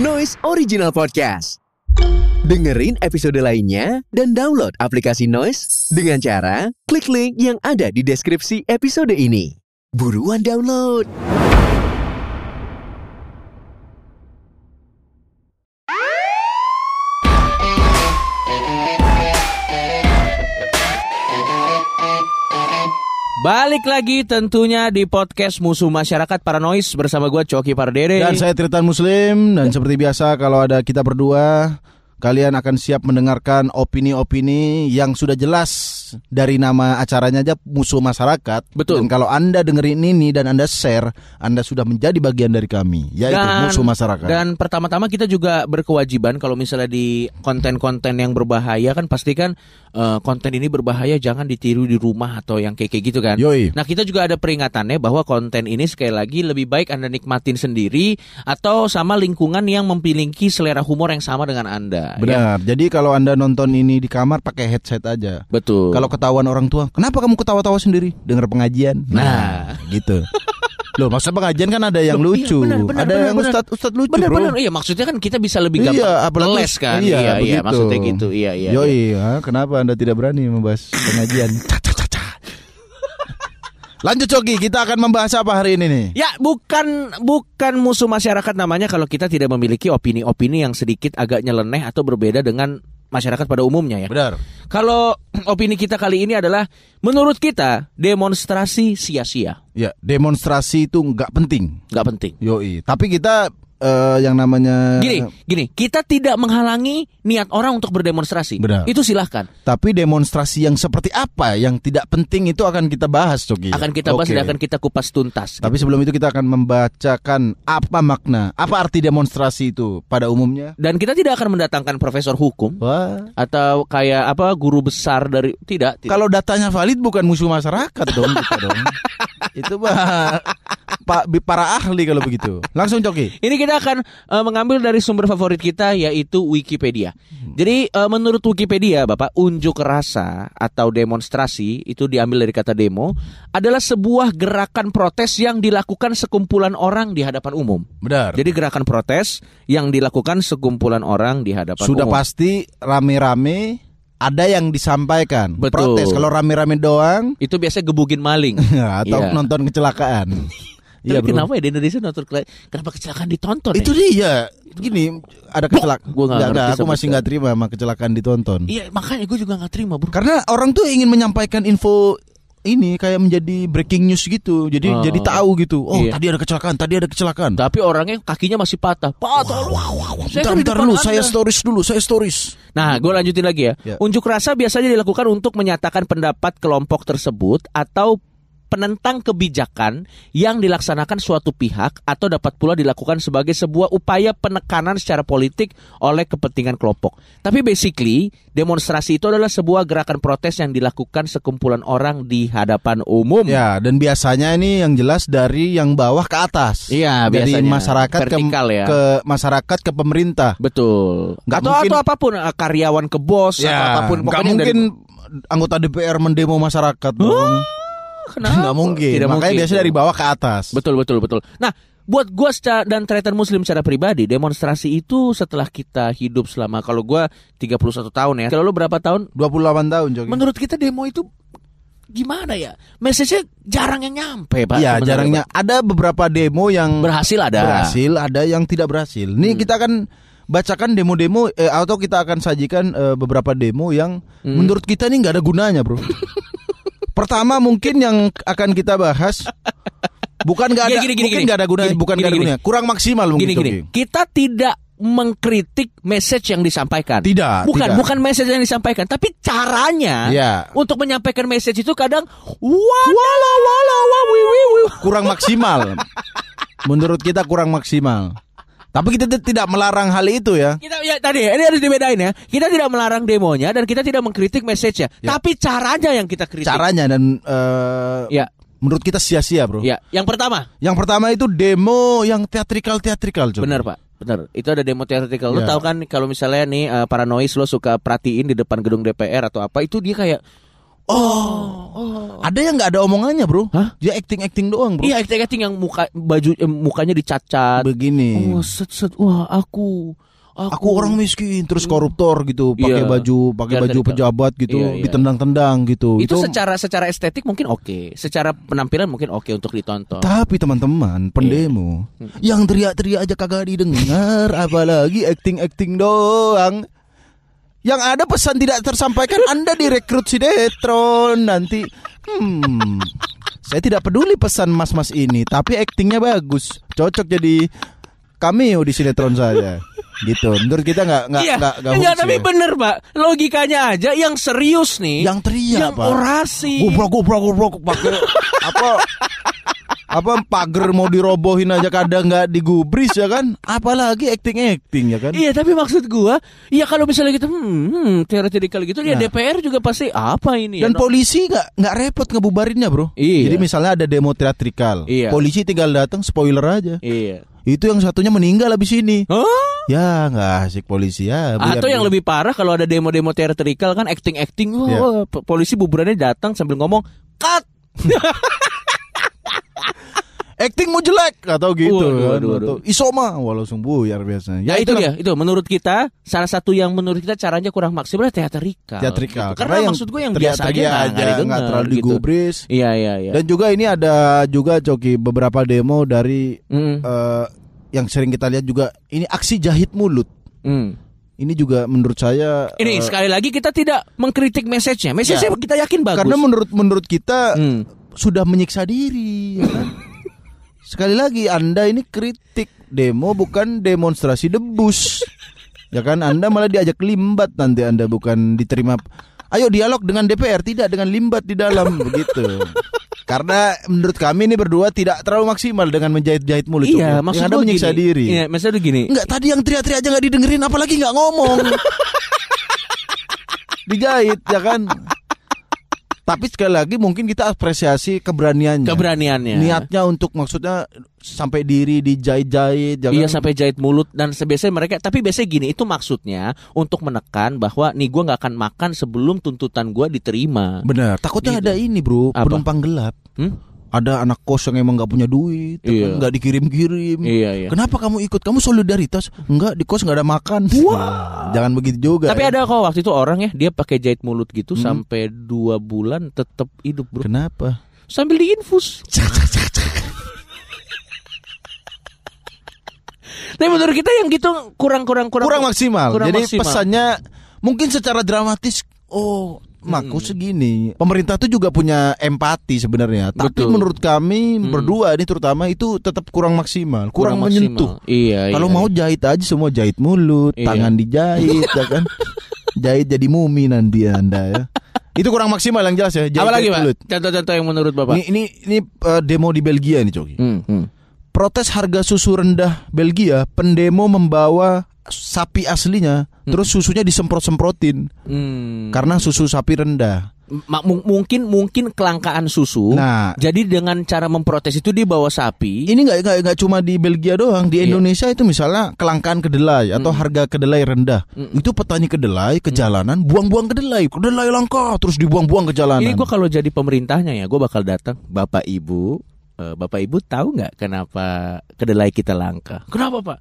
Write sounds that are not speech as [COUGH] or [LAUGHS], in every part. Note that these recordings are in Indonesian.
Noise Original Podcast. Dengerin episode lainnya dan download aplikasi Noise dengan cara klik link yang ada di deskripsi episode ini. Buruan download. Balik lagi tentunya di podcast Musuh Masyarakat Paranoid bersama gue Coki Pardede. Dan saya Tritan Muslim dan seperti biasa kalau ada kita berdua kalian akan siap mendengarkan opini-opini yang sudah jelas dari nama acaranya aja musuh masyarakat. Betul. Dan kalau Anda dengerin ini dan Anda share, Anda sudah menjadi bagian dari kami, yaitu musuh masyarakat. Dan pertama-tama kita juga berkewajiban kalau misalnya di konten-konten yang berbahaya kan pastikan eh, konten ini berbahaya jangan ditiru di rumah atau yang kayak gitu kan. Yoi. Nah kita juga ada peringatannya bahwa konten ini sekali lagi lebih baik anda nikmatin sendiri atau sama lingkungan yang memiliki selera humor yang sama dengan anda. ya. Benar. Jadi kalau Anda nonton ini di kamar pakai headset aja. Betul. Kalau ketahuan orang tua, kenapa kamu ketawa-tawa sendiri? Dengar pengajian. Nah. gitu. Loh, masa pengajian kan ada yang Loh, iya, lucu, benar, benar, ada benar, yang ustad ustad lucu, bener bro. bener iya maksudnya kan kita bisa lebih Iya, gampang apalagi- les kan iya, iya iya maksudnya gitu iya iya Yoi, iya. ha? kenapa anda tidak berani membahas pengajian? Lanjut Coki, kita akan membahas apa hari ini nih? Ya bukan bukan musuh masyarakat namanya kalau kita tidak memiliki opini-opini yang sedikit agak nyeleneh atau berbeda dengan masyarakat pada umumnya ya. Benar. Kalau [CLEARS THROAT] opini kita kali ini adalah menurut kita demonstrasi sia-sia, Ya, demonstrasi itu nggak penting. nggak penting. Yoi, tapi kita eh, yang namanya Gini, gini, kita tidak menghalangi niat orang untuk berdemonstrasi. Benar. Itu silahkan. Tapi demonstrasi yang seperti apa yang tidak penting itu akan kita bahas, Coki. Akan kita bahas Oke. dan akan kita kupas tuntas. Tapi sebelum itu kita akan membacakan apa makna, apa arti demonstrasi itu pada umumnya. Dan kita tidak akan mendatangkan profesor hukum Wah, atau kayak apa guru besar dari tidak. tidak. kalau datanya valid bukan musuh masyarakat dong, kita dong. [LAUGHS] itu mah pak para ahli kalau begitu. [LAUGHS] Langsung Coki. Ini kita akan eh, mengambil dari sumber favorit kita yaitu Wikipedia. Jadi eh, menurut Wikipedia, Bapak, unjuk rasa atau demonstrasi itu diambil dari kata demo adalah sebuah gerakan protes yang dilakukan sekumpulan orang di hadapan umum. Benar. Jadi gerakan protes yang dilakukan sekumpulan orang di hadapan Sudah umum. pasti rame-rame ada yang disampaikan. Betul. Protes kalau rame-rame doang Itu biasanya gebugin maling. [LAUGHS] atau Iya. nonton kecelakaan. [LAUGHS] Tapi Iya, bro. kenapa ya di Indonesia nonton kenapa kecelakaan ditonton? Itu ya? dia. Gini, ada kecelakaan. Gua nggak ngerti aku masih nggak terima sama kecelakaan ditonton. Iya, makanya gue juga nggak terima, Bro. Karena orang tuh ingin menyampaikan info ini kayak menjadi breaking news gitu. Jadi Oh. jadi tahu gitu. Oh, Iya. tadi ada kecelakaan, tadi ada kecelakaan. Tapi orangnya kakinya masih patah. Patah. Saya Bentar, kan bentar dulu, Anda. saya stories dulu, saya stories. Nah, gue lanjutin lagi ya. Ya. Unjuk rasa biasanya dilakukan untuk menyatakan pendapat kelompok tersebut atau penentang kebijakan yang dilaksanakan suatu pihak atau dapat pula dilakukan sebagai sebuah upaya penekanan secara politik oleh kepentingan kelompok. Tapi basically, demonstrasi itu adalah sebuah gerakan protes yang dilakukan sekumpulan orang di hadapan umum. Ya, dan biasanya ini yang jelas dari yang bawah ke atas. Iya, dari biasanya. masyarakat ke, ya. ke masyarakat ke pemerintah. Betul. Nggak atau mungkin- atau apa pun eh, karyawan ke bos atau apa pun pokoknya mungkin dari- anggota DPR mendemo masyarakat dong. Kenapa? Nggak mungkin. Tidak Makanya mungkin. biasanya dari bawah ke atas. Betul betul betul. Nah, buat gua secara, dan Tretan Muslim secara pribadi, demonstrasi itu setelah kita hidup selama kalau gua 31 tahun ya. Kalau lu berapa tahun? 28 tahun, Jogi. Menurut kita demo itu gimana ya? Message-nya jarang yang nyampe, Pak. Iya, jarangnya ada beberapa demo yang Pak. berhasil ada. berhasil, ada yang tidak berhasil. Nih Hmm. kita akan bacakan demo-demo eh, atau kita akan sajikan eh, beberapa demo yang Hmm. menurut kita nih nggak ada gunanya, Bro. [LAUGHS] Pertama mungkin yang akan kita bahas bukan nggak Ya, ada gini, gini, mungkin nggak ada gunanya, Gini, bukan gini, nggak ada gunanya. Kurang maksimal mungkin. Gini gini. Kita tidak mengkritik message yang disampaikan. Tidak, Bukan, tidak. bukan message yang disampaikan, tapi caranya Iya. untuk menyampaikan message itu kadang wala wala wa wi wi wi. Kurang maksimal. menurut kita kurang maksimal. Tapi kita tidak melarang hal itu ya. Kita ya tadi ini harus dibedain ya. Kita tidak melarang demonya dan kita tidak mengkritik message-nya, Ya. tapi caranya yang kita kritik. Caranya dan eh, Ya, menurut kita sia-sia, Bro. ya. Yang pertama, Yang pertama itu demo yang teatrikal-teatrikal, Jogi. benar Pak. Benar. Itu ada demo teatrikal. Lo Ya. tahu kan kalau misalnya nih eh, para noise lo suka perhatiin di depan gedung DPR atau apa itu dia kayak Oh, ada yang nggak ada omongannya bro? Hah? Dia acting acting doang bro. Iya acting acting yang muka baju eh, mukanya dicacat. Begini. Oh set set wah aku Aku orang miskin terus koruptor gitu, pakai Iya. baju pakai baju dari- pejabat gitu, Iya, iya. ditendang-tendang gitu. itu, secara secara estetik mungkin oke, secara penampilan mungkin oke untuk ditonton. Tapi teman-teman, pendemo yang teriak-teriak aja kagak didengar, [LAUGHS] apalagi acting-acting doang. Yang ada pesan tidak tersampaikan, [LAUGHS] Anda direkrut sinetron nanti. Hmm. Saya tidak peduli pesan mas-mas ini, tapi actingnya bagus, cocok jadi cameo di sinetron saya. Gitu. Menurut kita nggak nggak iya, nggak nggak iya, hooks tapi ya. bener pak, logikanya aja yang serius nih, Yang teriak yang Pak. orasi. Goblok goblok goblok pakai [LAUGHS] apa apa pagar mau dirobohin aja kadang nggak digubris ya kan apalagi acting acting ya kan Iya tapi maksud gua Ya kalau misalnya gitu Hmm, hmm teoretikal gitu Ya Nah. DPR juga pasti Apa ini dan ya polisi nggak nggak repot ngebubarinnya bro Iya. jadi misalnya ada demo teatrikal Iya. polisi tinggal datang spoiler aja Iya itu yang satunya meninggal habis ini Hah? ya nggak asik polisi ya biar- Atau yang lebih parah Kalau ada demo-demo teatrikal kan Acting-acting Wah, Iya. wah, p- polisi buburannya datang Sambil ngomong Cut [LAUGHS] [LAUGHS] acting mau jelek atau gitu Waduh, kan waduh, waduh. isoma wah langsung buyar biasanya Ya, itu itulah. dia Itu menurut kita Salah satu yang menurut kita Caranya kurang maksimal Teatrikal teatrikal gitu. Karena, maksud gue yang biasa aja nggak- nggak terlalu gitu. digubris Iya iya iya Dan juga ini ada juga Coki beberapa demo dari Mm, eh, yang sering kita lihat juga ini aksi jahit mulut. mm. Ini juga menurut saya Ini eh, sekali lagi kita tidak mengkritik message-nya Message-nya Ya. kita yakin bagus karena menurut menurut kita Hmm. Sudah menyiksa diri. ya kan? [LAUGHS] Sekali lagi Anda ini kritik demo bukan demonstrasi debus. Ya kan Anda malah diajak limbat nanti Anda bukan diterima. Ayo dialog dengan DPR tidak dengan limbat di dalam [LAUGHS] begitu. Karena menurut kami ini berdua tidak terlalu maksimal dengan menjahit-jahit mulut. Iya, Coki. maksud Yang Anda gua menyiksa gini. diri. Iya, maksudnya gini. Enggak tadi yang teriak-teriak aja nggak didengerin apalagi nggak ngomong. [LAUGHS] Dijahit ya kan. Tapi sekali lagi mungkin kita apresiasi keberaniannya. Keberaniannya. Niatnya untuk maksudnya sampai diri dijahit-jahit ya Iya sampai jahit mulut dan sebiasanya mereka tapi biasanya gini itu maksudnya untuk menekan bahwa nih gua nggak akan makan sebelum tuntutan gua diterima. Benar. Takutnya Gitu. ada ini, Bro, Apa? penumpang gelap. Hmm? Ada anak kos yang emang nggak punya duit, ya Iya. nggak dikirim-kirim. Iya iya. Kenapa kamu ikut? Kamu solidaritas? Enggak, di kos nggak ada makan. Nah, jangan begitu juga. Tapi ya. ada kok waktu itu orang ya dia pakai jahit mulut gitu Hmm. sampai dua bulan tetap hidup bro. Kenapa? Sambil diinfus. [LAUGHS] Tapi menurut kita yang gitu kurang kurang kurang kurang maksimal. kurang Jadi maksimal. pesannya mungkin secara dramatis oh maku Hmm. segini. Pemerintah tuh juga punya empati sebenarnya. Tapi Betul. menurut kami Hmm. berdua ini terutama itu tetap kurang maksimal, kurang, menyentuh. maksimal. Iya. Kalau iya. mau jahit aja semua jahit mulut, Iya. tangan dijahit ya kan. [LAUGHS] jahit jadi mumi nanti Anda ya. Itu kurang maksimal yang jelas ya. Jahit, apa lagi jahit pak? mulut. Contoh-contoh yang menurut bapak? Ini ini ini uh, demo di Belgia nih Coki. Hmm, hmm. Protes harga susu rendah Belgia, pendemo membawa sapi aslinya, terus susunya disemprot-semprotin Hmm. karena susu sapi rendah. Mung- mungkin mungkin kelangkaan susu. Nah, Jadi dengan cara memprotes itu dia bawa sapi. ini nggak nggak nggak cuma di Belgia doang, di Iya. Indonesia itu misalnya kelangkaan kedelai atau harga kedelai rendah. Mm. Itu petani kedelai ke jalanan buang-buang kedelai, kedelai langka terus dibuang-buang ke jalanan. Ini gue kalau jadi pemerintahnya ya, gue bakal datang. Bapak Ibu, eh, Bapak Ibu tahu nggak kenapa kedelai kita langka? Kenapa Pak?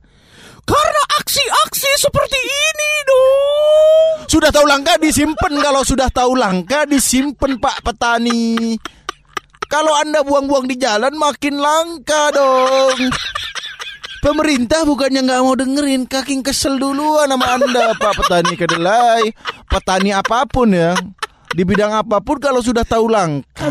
Aksi-aksi seperti ini dong. Sudah tahu langka disimpan kalau sudah tahu langka disimpan Pak petani. Kalau Anda buang-buang di jalan makin langka dong. Pemerintah bukannya nggak mau dengerin, kaking kesel duluan sama Anda Pak petani kedelai, petani apa pun ya. Di bidang apa pun kalau sudah tahu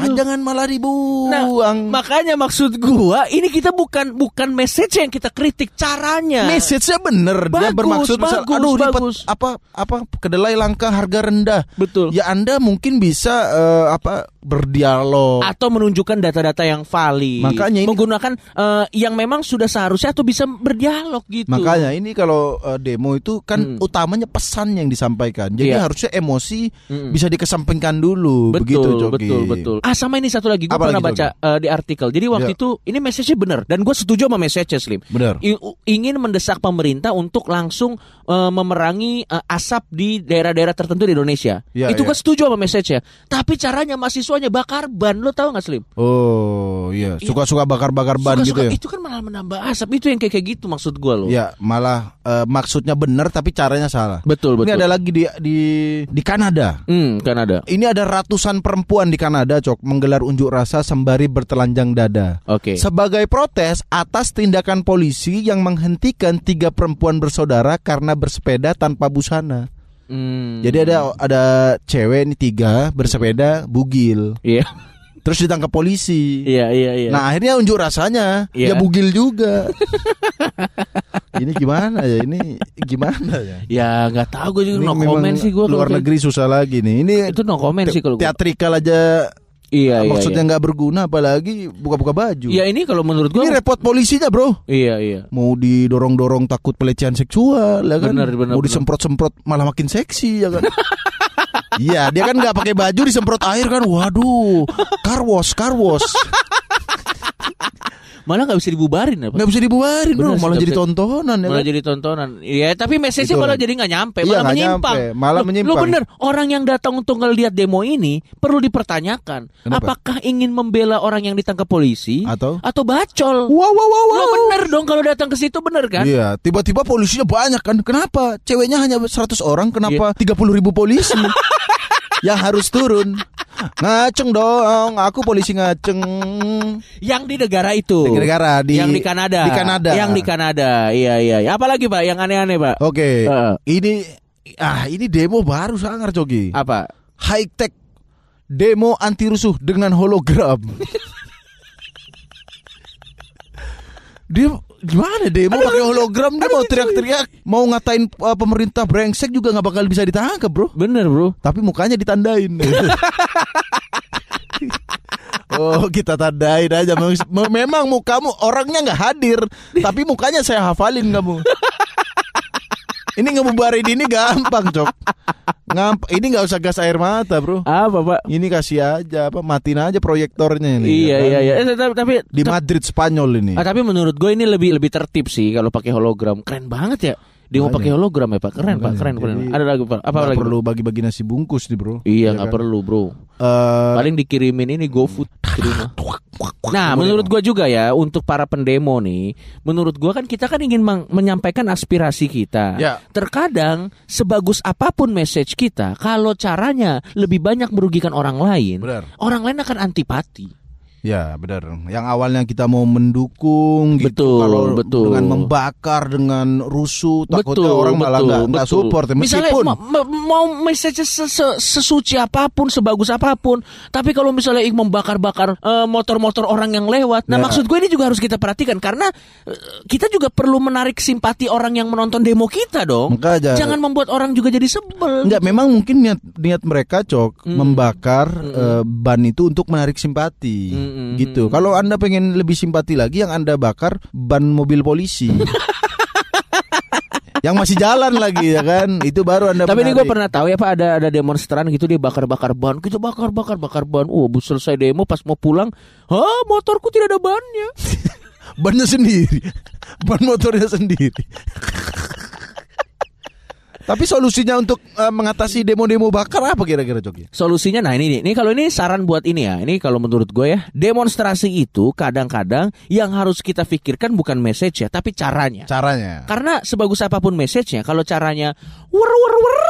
Aduh. jangan malah Nah, dibuang. makanya maksud gua ini kita bukan bukan message yang kita kritik caranya. Message-nya bener dia Bagus, bermaksud misal, bagus, aduh ini pet- bagus. apa apa kedelai langka harga rendah. Betul. Ya Anda mungkin bisa eh, apa berdialog. atau menunjukkan data-data yang valid. Makanya ini- menggunakan eh, yang memang sudah seharusnya atau bisa berdialog gitu. Makanya ini kalau eh, demo itu kan Hmm. utamanya pesan yang disampaikan. Jadi Iya. harusnya emosi Mm-mm. bisa dikesampingkan dulu begitu betul, Coki. betul, betul. Ah sama ini satu lagi, gue pernah lagi, baca eh, di artikel. Jadi waktu Ya. itu ini message-nya benar dan gue setuju sama message Slim. Benar. I- ingin mendesak pemerintah untuk langsung eh, memerangi eh, asap di daerah-daerah tertentu di Indonesia. Iya, itu iya. gue setuju sama message-nya. Tapi caranya mahasiswanya bakar ban, lo tahu nggak Slim? Oh iya, suka-suka bakar-bakar ban gitu Suka-suka- ya. Itu kan malah menambah asap. Itu yang kayak kayak gitu maksud gue loh. Ya, malah eh, maksudnya benar tapi caranya salah. Betul betul. Ini ada lagi di di di Kanada. Hmm, kan ada. Ini ada ratusan perempuan di Kanada, Cok, menggelar unjuk rasa sembari bertelanjang dada. Oke. Sebagai protes atas tindakan polisi yang menghentikan tiga perempuan bersaudara karena bersepeda tanpa busana. Hmm. Jadi ada ada cewek ini tiga bersepeda bugil, Iya. Terus ditangkap polisi. Iya iya iya. Nah akhirnya unjuk rasanya Iya. ya bugil juga. [LAUGHS] ini gimana ya? Ini gimana ya? ya nggak tahu gue juga Ini no comment sih gue luar negeri susah lagi nih. Ini itu no comment sih kalau teatrikal aja Iya iya. maksudnya iya. nggak berguna apalagi buka-buka baju. Ya ini kalau menurut gue Ini repot polisinya, Bro. Iya iya. Mau didorong-dorong takut pelecehan seksual, ya kan? Bener, bener, Mau disemprot-semprot malah makin seksi, ya kan? [LAUGHS] Iya, dia kan nggak pakai baju disemprot air kan. Waduh, car wash, car wash. Malah nggak bisa dibubarin apa? Nggak bisa dibuarin, Bener bro. sih, Malah jadi bisa- tontonan ya malah kan? jadi tontonan. Iya, tapi message-nya Betul. malah jadi nggak nyampe, Iya, malah nggak menyimpang. nyampe, malah Lu- menyimpang. Lu bener, orang yang datang untuk ngelihat demo ini perlu dipertanyakan, Kenapa? apakah ingin membela orang yang ditangkap polisi Atau? atau bacol? Wow, wow, wow, wow. bener dong kalau datang ke situ bener kan? Iya, tiba-tiba polisinya banyak kan? Kenapa? Ceweknya hanya 100 orang, kenapa Iya. 30 ribu polisi [LAUGHS] yang harus turun? Ngaceng dong, aku polisi ngaceng. Yang di negara itu. Di negara di yang di Kanada. Di Kanada. Yang di Kanada. Iya iya. Apalagi Pak yang aneh-aneh Pak? Oke. Heeh. Ini ah ini demo baru sangar Cogi. Apa? High tech demo anti rusuh dengan hologram. [LAUGHS] dia gimana demo pakai hologram dia mau teriak-teriak mau ngatain uh, pemerintah brengsek juga nggak bakal bisa ditangkap bro. Bener bro. tapi mukanya ditandain. [LAUGHS] Oh kita tandain aja. Mem- Memang mukamu orangnya nggak hadir [LAUGHS] Tapi mukanya saya hafalin kamu Ini ngebubarin ini gampang cok Ngamp Ini nggak usah gas air mata bro Apa Pak? Ini kasih aja apa Matiin aja proyektornya ini Iya ya kan? iya iya. Eh, tapi tapi Di Madrid Spanyol ini Ah, tapi menurut gue ini lebih lebih tertib sih kalau pakai hologram. Keren banget ya. Dia mau Makanya. pakai hologram ya Pak. Keren Pak, keren keren. Jadi, Ada lagi Pak. Apa Nggak lagi? perlu bagi-bagi nasi bungkus nih bro Iya Ya nggak kan? perlu bro. Eh, Paling dikirimin ini GoFood ke rumah. Nah, menurut gua juga ya untuk para pendemo nih, menurut gua kan kita kan ingin menyampaikan aspirasi kita. Ya. Terkadang sebagus apa pun message kita, kalau caranya lebih banyak merugikan orang lain, Benar. orang lain akan antipati. Ya benar. Yang awalnya kita mau mendukung gitu Betul, kalau betul. dengan membakar dengan rusuh takutnya betul, orang malah betul, nggak nggak betul. support ya. Misalnya meskipun ma- ma- mau message se- se- sesuci apa pun, sebagus apa pun, tapi kalau misalnya membakar-bakar eh, motor-motor orang yang lewat, nah Ya. maksud gue ini juga harus kita perhatikan karena eh, kita juga perlu menarik simpati orang yang menonton demo kita dong. Makanya. Jangan membuat orang juga jadi sebel. Enggak, memang mungkin niat niat mereka cok Hmm. membakar eh, ban itu untuk menarik simpati, Hmm, hmm, gitu. Kalau anda pengen lebih simpati lagi, yang anda bakar ban mobil polisi, [LAUGHS] yang masih jalan lagi ya kan, itu baru anda. Tapi ini gue menarik. pernah tahu ya pak ada ada demonstran gitu dia bakar-bakar ban, kita bakar-bakar bakar ban. Oh, bu selesai demo pas mau pulang, hah motorku tidak ada bannya. [LAUGHS] bannya sendiri, [LAUGHS] ban motornya sendiri. Tapi solusinya untuk eh, mengatasi demo-demo bakar apa kira-kira Coki? Solusinya nah ini nih. Ini kalau ini saran buat ini ya. Ini kalau menurut gue ya, demonstrasi itu kadang-kadang yang harus kita pikirkan bukan message ya, tapi caranya. Caranya. Karena sebagus apa pun message-nya, kalau caranya wer wer wer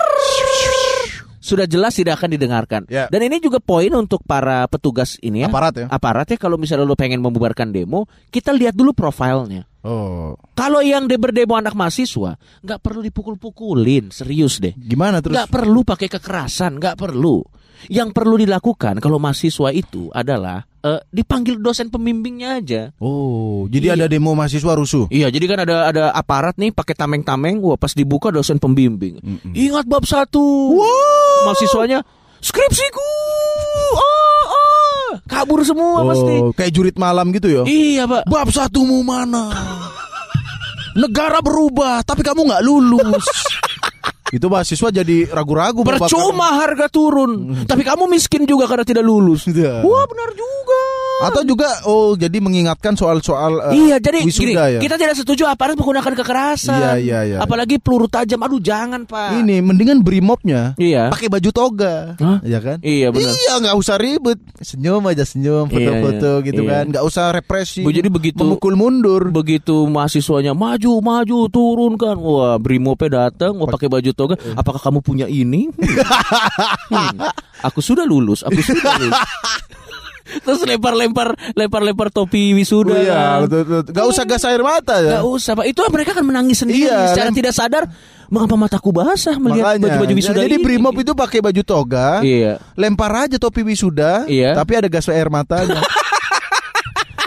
sudah jelas tidak akan didengarkan. Ya. Dan ini juga poin untuk para petugas ini ya. Aparat ya. Aparat ya kalau misalnya lo pengen membubarkan demo, kita lihat dulu profilnya. Oh, Kalau yang de berdemo anak mahasiswa, nggak perlu dipukul-pukulin, serius deh. gimana terus? Nggak perlu pakai kekerasan, nggak perlu. Yang perlu dilakukan kalau mahasiswa itu adalah eh, dipanggil dosen pembimbingnya aja. Oh, jadi Iya. ada demo mahasiswa rusuh. Iya, jadi kan ada ada aparat nih pakai tameng-tameng, wah pas dibuka dosen pembimbing. Ingat bab satu. Mahasiswanya skripsiku. Ah. Kabur semua pasti. Oh, kayak jurit malam gitu ya. Iya, Pak. Bab satu mau mana? Negara berubah, tapi kamu nggak lulus. [LAUGHS] Itu mahasiswa jadi ragu-ragu. Percuma harga turun, tapi kamu miskin juga karena tidak lulus. Iya. Wah, benar juga. Atau juga oh jadi mengingatkan soal-soal eh, Iya, jadi gini, wisuda ya. kita tidak setuju aparat menggunakan kekerasan. Iya, iya, iya. Apalagi peluru tajam. Aduh, jangan, Pak. Ini mendingan brimobnya Iya. pakai baju toga, Hah? ya kan? Iya, benar. Iya nggak usah ribet, senyum aja senyum, foto-foto Iya, gitu iya. kan, nggak usah represi. Jadi begitu- memukul mundur. Begitu mahasiswanya maju, maju, turunkan. Wah, Brimope datang, mau pakai baju toga. Apakah kamu punya ini? Hmm. Aku sudah lulus, aku sudah lulus. [LAUGHS] Terus lempar-lempar, lempar-lempar topi wisuda. Oh, iya, betul, betul. Gak usah gas air mata ya. Gak usah, Pak. Itu mereka akan menangis sendiri Iya, secara lem- tidak sadar. Mengapa mataku basah melihat baju-baju wisuda Jadi ini? brimob itu pakai baju toga, Iya. lempar aja topi wisuda, Iya. tapi ada gas air matanya. [LAUGHS]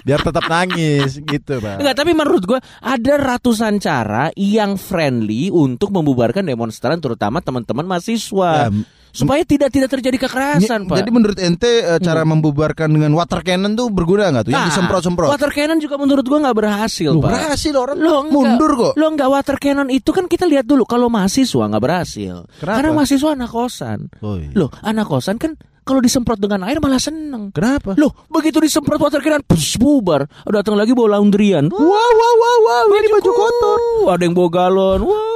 Biar tetap nangis gitu, Pak. Enggak, tapi menurut gua ada ratusan cara yang friendly untuk membubarkan demonstran terutama teman-teman mahasiswa. Ya, supaya tidak tidak terjadi kekerasan, Ny- Pak. Jadi menurut ente eh, cara membubarkan dengan water cannon tuh berguna nggak tuh? Yang Nah, disemprot-semprot. Water cannon juga menurut gua nggak berhasil, Loh, Pak. berhasil orang Lo enggak, mundur kok. Lo enggak water cannon itu kan kita lihat dulu kalau mahasiswa nggak berhasil. Kenapa? Karena mahasiswa anak kosan. Oh, iya. Loh, anak kosan kan kalau disemprot dengan air malah seneng. Kenapa? Loh, begitu disemprot water cannon, pus, bubar. Datang lagi bawa laundryan. Wow wow wow wow ini baju kotor. Ada yang bawa galon. Wah,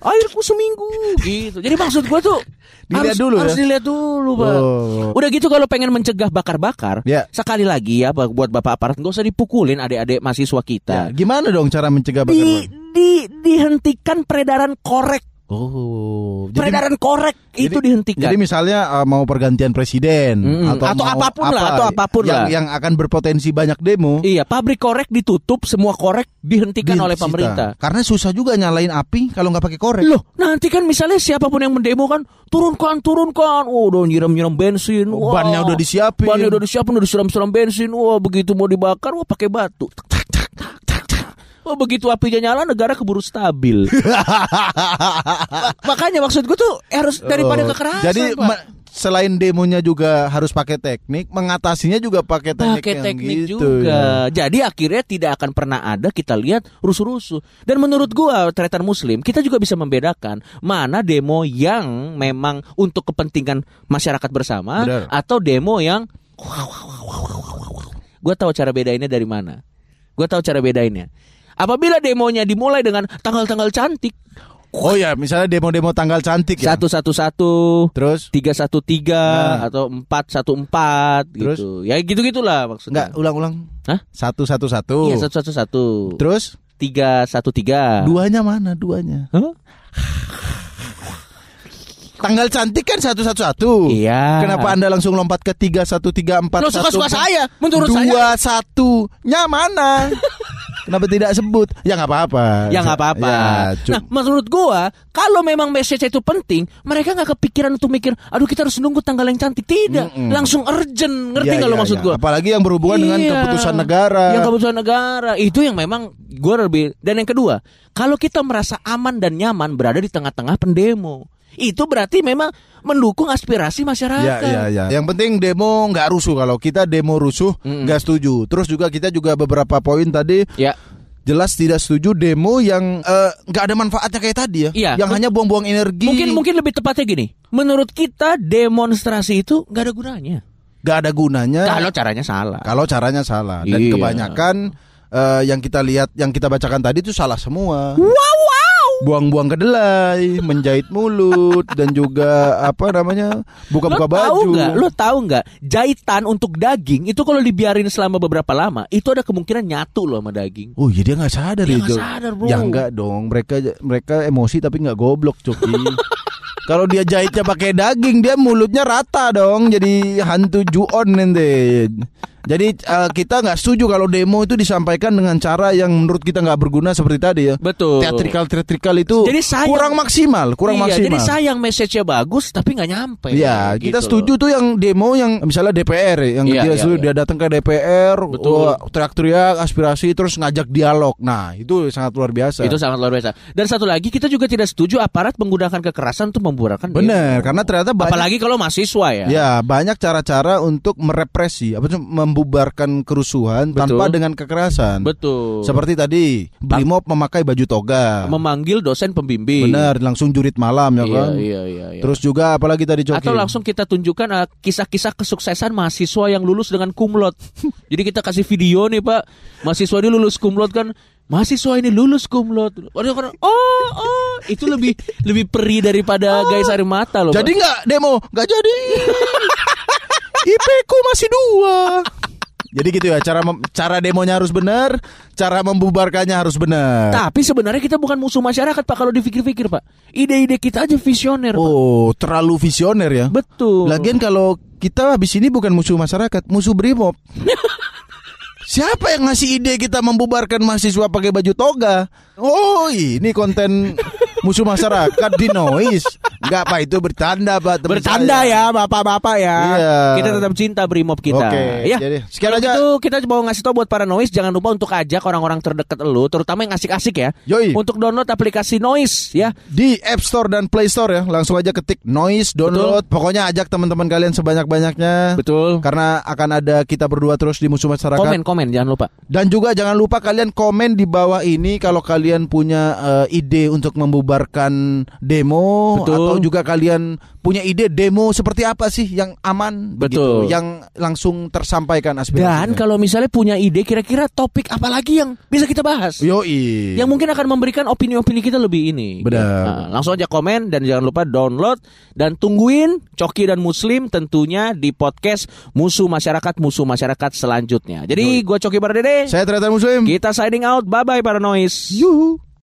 airku seminggu gitu. Jadi maksud gua tuh [LAUGHS] harus, Dilihat dulu harus ya? dilihat dulu, Pak. Oh. Udah gitu kalau pengen mencegah bakar-bakar, Ya. sekali lagi ya buat Bapak aparat nggak usah dipukulin adik-adik mahasiswa kita. Ya, gimana dong cara mencegah Di, bakar? di dihentikan peredaran korek. Oh, peredaran korek itu jadi- dihentikan. Jadi misalnya uh, mau pergantian presiden Mm-mm. atau, Atau mau apa pun lah, apa atau apa pun yang, lah. yang akan berpotensi banyak demo Iya, pabrik korek ditutup, semua korek dihentikan oleh pemerintah. Karena susah juga nyalain api kalau nggak pakai korek. Loh, nanti kan misalnya siapa pun yang mendemo kan turunkan, turunkan. Oh, udah nyiram-nyiram bensin. Oh, Wah. bannya udah disiapin. Bannya udah disiapin, udah disiram-siram bensin. Wah, begitu mau dibakar, wah pakai batu. Wah, begitu apinya nyala, negara keburu stabil. Ma- [LAUGHS] Makanya maksud gue tuh harus daripada Oh, kekerasan. Jadi selain demonya juga harus pakai teknik, mengatasinya juga pakai teknik pakai yang teknik gitu, juga. ya. Jadi akhirnya tidak akan pernah ada kita lihat rusuh-rusuh. Dan menurut gua tretan muslim, kita juga bisa membedakan mana demo yang memang untuk kepentingan masyarakat bersama Benar. atau demo yang Gua tahu cara bedainnya dari mana. Gua tahu cara bedainnya. Apabila demonya dimulai dengan tanggal-tanggal cantik, Oh ya, misalnya demo-demo tanggal cantik ya. satu satu satu, Terus tiga satu tiga atau empat satu empat Terus? gitu. Ya gitu gitulah maksudnya. enggak ulang-ulang. Hah? Satu satu satu. Iya satu satu satu. Terus tiga satu tiga. duanya mana duanya? Hah? Tanggal cantik kan satu satu satu. Iya. Kenapa anda langsung lompat ke tiga satu tiga empat Lo suka-suka saya, menurut dua satunya mana? [LAUGHS] Kenapa tidak sebut? Ya nggak apa-apa. Ya nggak apa-apa. Ya, nah, menurut gua, kalau memang message itu penting, mereka nggak kepikiran untuk mikir, aduh kita harus nunggu tanggal yang cantik. Tidak, Mm-mm. langsung urgent. Ngerti Ya, nggak lo ya, maksud ya. gua? Apalagi yang berhubungan dengan Iya. keputusan negara. Yang keputusan negara itu yang memang gua lebih. Dan yang kedua, kalau kita merasa aman dan nyaman berada di tengah-tengah pendemo, itu berarti memang mendukung aspirasi masyarakat. Ya, ya, ya. Yang penting demo nggak rusuh. Kalau kita demo rusuh, nggak setuju. Terus juga kita juga beberapa poin tadi Ya. jelas tidak setuju demo yang eh, nggak ada manfaatnya kayak tadi ya. Iya. Yang hanya buang-buang energi. Mungkin mungkin lebih tepatnya gini. Menurut kita demonstrasi itu nggak ada gunanya. nggak ada gunanya. Kalau caranya salah. Kalau caranya salah dan Iya. kebanyakan eh, yang kita lihat, yang kita bacakan tadi itu salah semua. Wow. Buang-buang kedelai, menjahit mulut dan juga apa namanya buka-buka lo tahu baju. nggak? Lo tahu nggak? Jahitan untuk daging itu kalau dibiarin selama beberapa lama, itu ada kemungkinan nyatu loh sama daging. Oh iya dia nggak sadar Dia itu. nggak sadar, bro. Ya enggak dong. Mereka mereka emosi tapi nggak goblok Coki. [LAUGHS] Kalau dia jahitnya pakai daging dia mulutnya rata dong. Jadi hantu juon nanti. Jadi eh, kita nggak setuju kalau demo itu disampaikan dengan cara yang menurut kita nggak berguna seperti tadi ya. Betul. Teatrikal teatrikal itu Jadi sayang- kurang maksimal, kurang iya, maksimal. Jadi sayang message-nya bagus tapi nggak nyampe. Iya, Gitu kita setuju tuh yang demo yang misalnya DPR ya, yang Iya, dia iya, setuju iya. dia datang ke DPR, Betul. teriak-teriak aspirasi terus ngajak dialog. Nah, itu sangat luar biasa. Itu sangat luar biasa. Dan satu lagi kita juga tidak setuju aparat menggunakan kekerasan untuk membubarkan demo. Bener, karena ternyata banyak Apalagi kalau mahasiswa ya. ya banyak cara-cara untuk merepresi apa tuh membubarkan kerusuhan Betul. tanpa dengan kekerasan. Betul. Seperti tadi, Brimob memakai baju toga. memanggil dosen pembimbing. Benar, langsung jurit malam ya Iya, kan. iya, iya, iya. Terus juga apalagi tadi Coki? Atau langsung kita tunjukkan uh, kisah-kisah kesuksesan mahasiswa yang lulus dengan kumlot. [LAUGHS] Jadi kita kasih video nih Pak, mahasiswa ini lulus kumlot kan, mahasiswa ini lulus kumlot. Orang, oh oh itu lebih lebih peri daripada guys air mata loh. Oh. Jadi nggak demo? Nggak jadi. [LAUGHS] IP ku masih dua. Jadi gitu ya cara cara demonya harus benar, cara membubarkannya harus benar. Tapi sebenarnya kita bukan musuh masyarakat Pak kalau dipikir-pikir Pak. Ide-ide kita aja visioner. Pak. Oh, terlalu visioner ya. Betul. Lagian kalau kita habis ini bukan musuh masyarakat, musuh Brimob. [LAUGHS] Siapa yang ngasih ide kita membubarkan mahasiswa pakai baju toga? Oh, ini konten musuh masyarakat di noise. Enggak Pak, itu bercanda Pak. teman Bercanda saya. ya bapak-bapak ya. Iya. Kita tetap cinta Brimob kita. Oke, ya. jadi sekian aja. gitu kita mau ngasih tau buat para noise jangan lupa untuk ajak orang-orang terdekat lu, terutama yang asik-asik ya. Yoi. Untuk download aplikasi Noise ya. Di App Store dan Play Store ya, langsung aja ketik noise, download. Pokoknya ajak teman-teman kalian sebanyak-banyaknya. Betul. Karena akan ada kita berdua terus di musuh masyarakat. Komen komen jangan lupa. Dan juga jangan lupa kalian komen di bawah ini kalau kalian punya eh, ide untuk membubarkan demo Betul. atau juga kalian punya ide demo seperti apa sih yang aman Betul. begitu, yang langsung tersampaikan aspirasinya. Dan kalau misalnya punya ide kira-kira topik apa lagi yang bisa kita bahas? Yoi. Yang mungkin akan memberikan opini-opini kita lebih ini. Benar. Nah, langsung aja komen dan jangan lupa download dan tungguin Coki dan Muslim tentunya di podcast Musuh Masyarakat Musuh Masyarakat selanjutnya. Jadi gua Coki Bardede. Saya ternyata muslim. Kita signing out. Bye bye para noise. Yuhu.